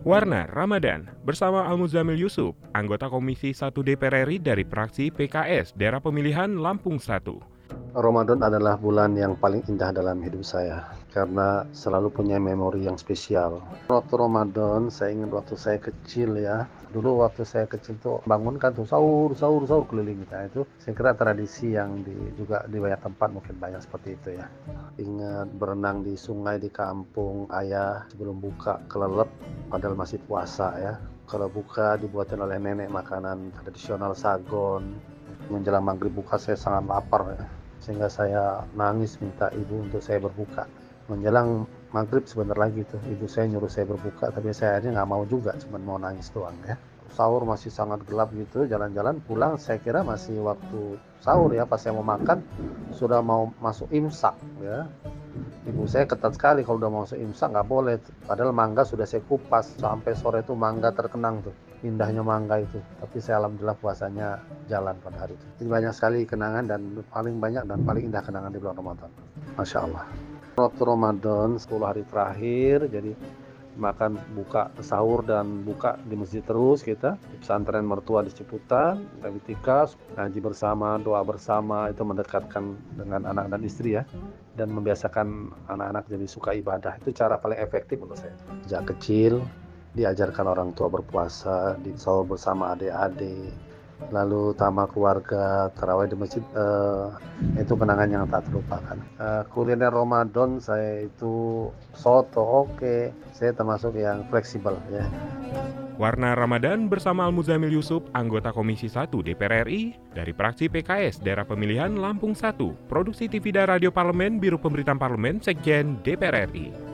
Warna Ramadan bersama Al-Muzamil Yusuf, anggota Komisi 1 DPR RI dari fraksi PKS daerah pemilihan Lampung 1. Ramadan adalah bulan yang paling indah dalam hidup saya karena selalu punya memori yang spesial. Waktu Ramadan, saya ingin waktu saya kecil ya. Dulu waktu saya kecil tuh bangun kan tuh sahur, sahur, sahur keliling kita itu. Saya kira tradisi yang di, juga di banyak tempat mungkin banyak seperti itu ya. Ingat berenang di sungai di kampung ayah sebelum buka kelelep padahal masih puasa ya. Kalau buka dibuatin oleh nenek makanan tradisional sagon. Menjelang maghrib buka saya sangat lapar ya sehingga saya nangis minta ibu untuk saya berbuka. Menjelang maghrib sebentar lagi tuh ibu saya nyuruh saya berbuka tapi saya akhirnya nggak mau juga cuma mau nangis doang ya. Sahur masih sangat gelap gitu jalan-jalan pulang saya kira masih waktu sahur ya pas saya mau makan sudah mau masuk imsak ya ibu saya ketat sekali kalau udah mau masuk imsak nggak boleh padahal mangga sudah saya kupas sampai sore itu mangga terkenang tuh indahnya mangga itu. Tapi saya alhamdulillah puasanya jalan pada hari itu. Jadi banyak sekali kenangan dan paling banyak dan paling indah kenangan di bulan Ramadan. Masya Allah. Waktu Ramadan 10 hari terakhir jadi makan buka sahur dan buka di masjid terus kita. Di pesantren mertua di Ciputan tikas ngaji bersama doa bersama itu mendekatkan dengan anak dan istri ya. Dan membiasakan anak-anak jadi suka ibadah. Itu cara paling efektif menurut saya. Sejak kecil diajarkan orang tua berpuasa, di sahur bersama adik-adik, lalu tamak keluarga, terawih di masjid, uh, itu kenangan yang tak terlupakan. Uh, kuliner Ramadan saya itu soto, oke, okay. saya termasuk yang fleksibel ya. Warna Ramadan bersama Al-Muzamil Yusuf, anggota Komisi 1 DPR RI dari fraksi PKS daerah pemilihan Lampung 1, produksi TV dan Radio Parlemen, Biro Pemberitaan Parlemen, Sekjen DPR RI.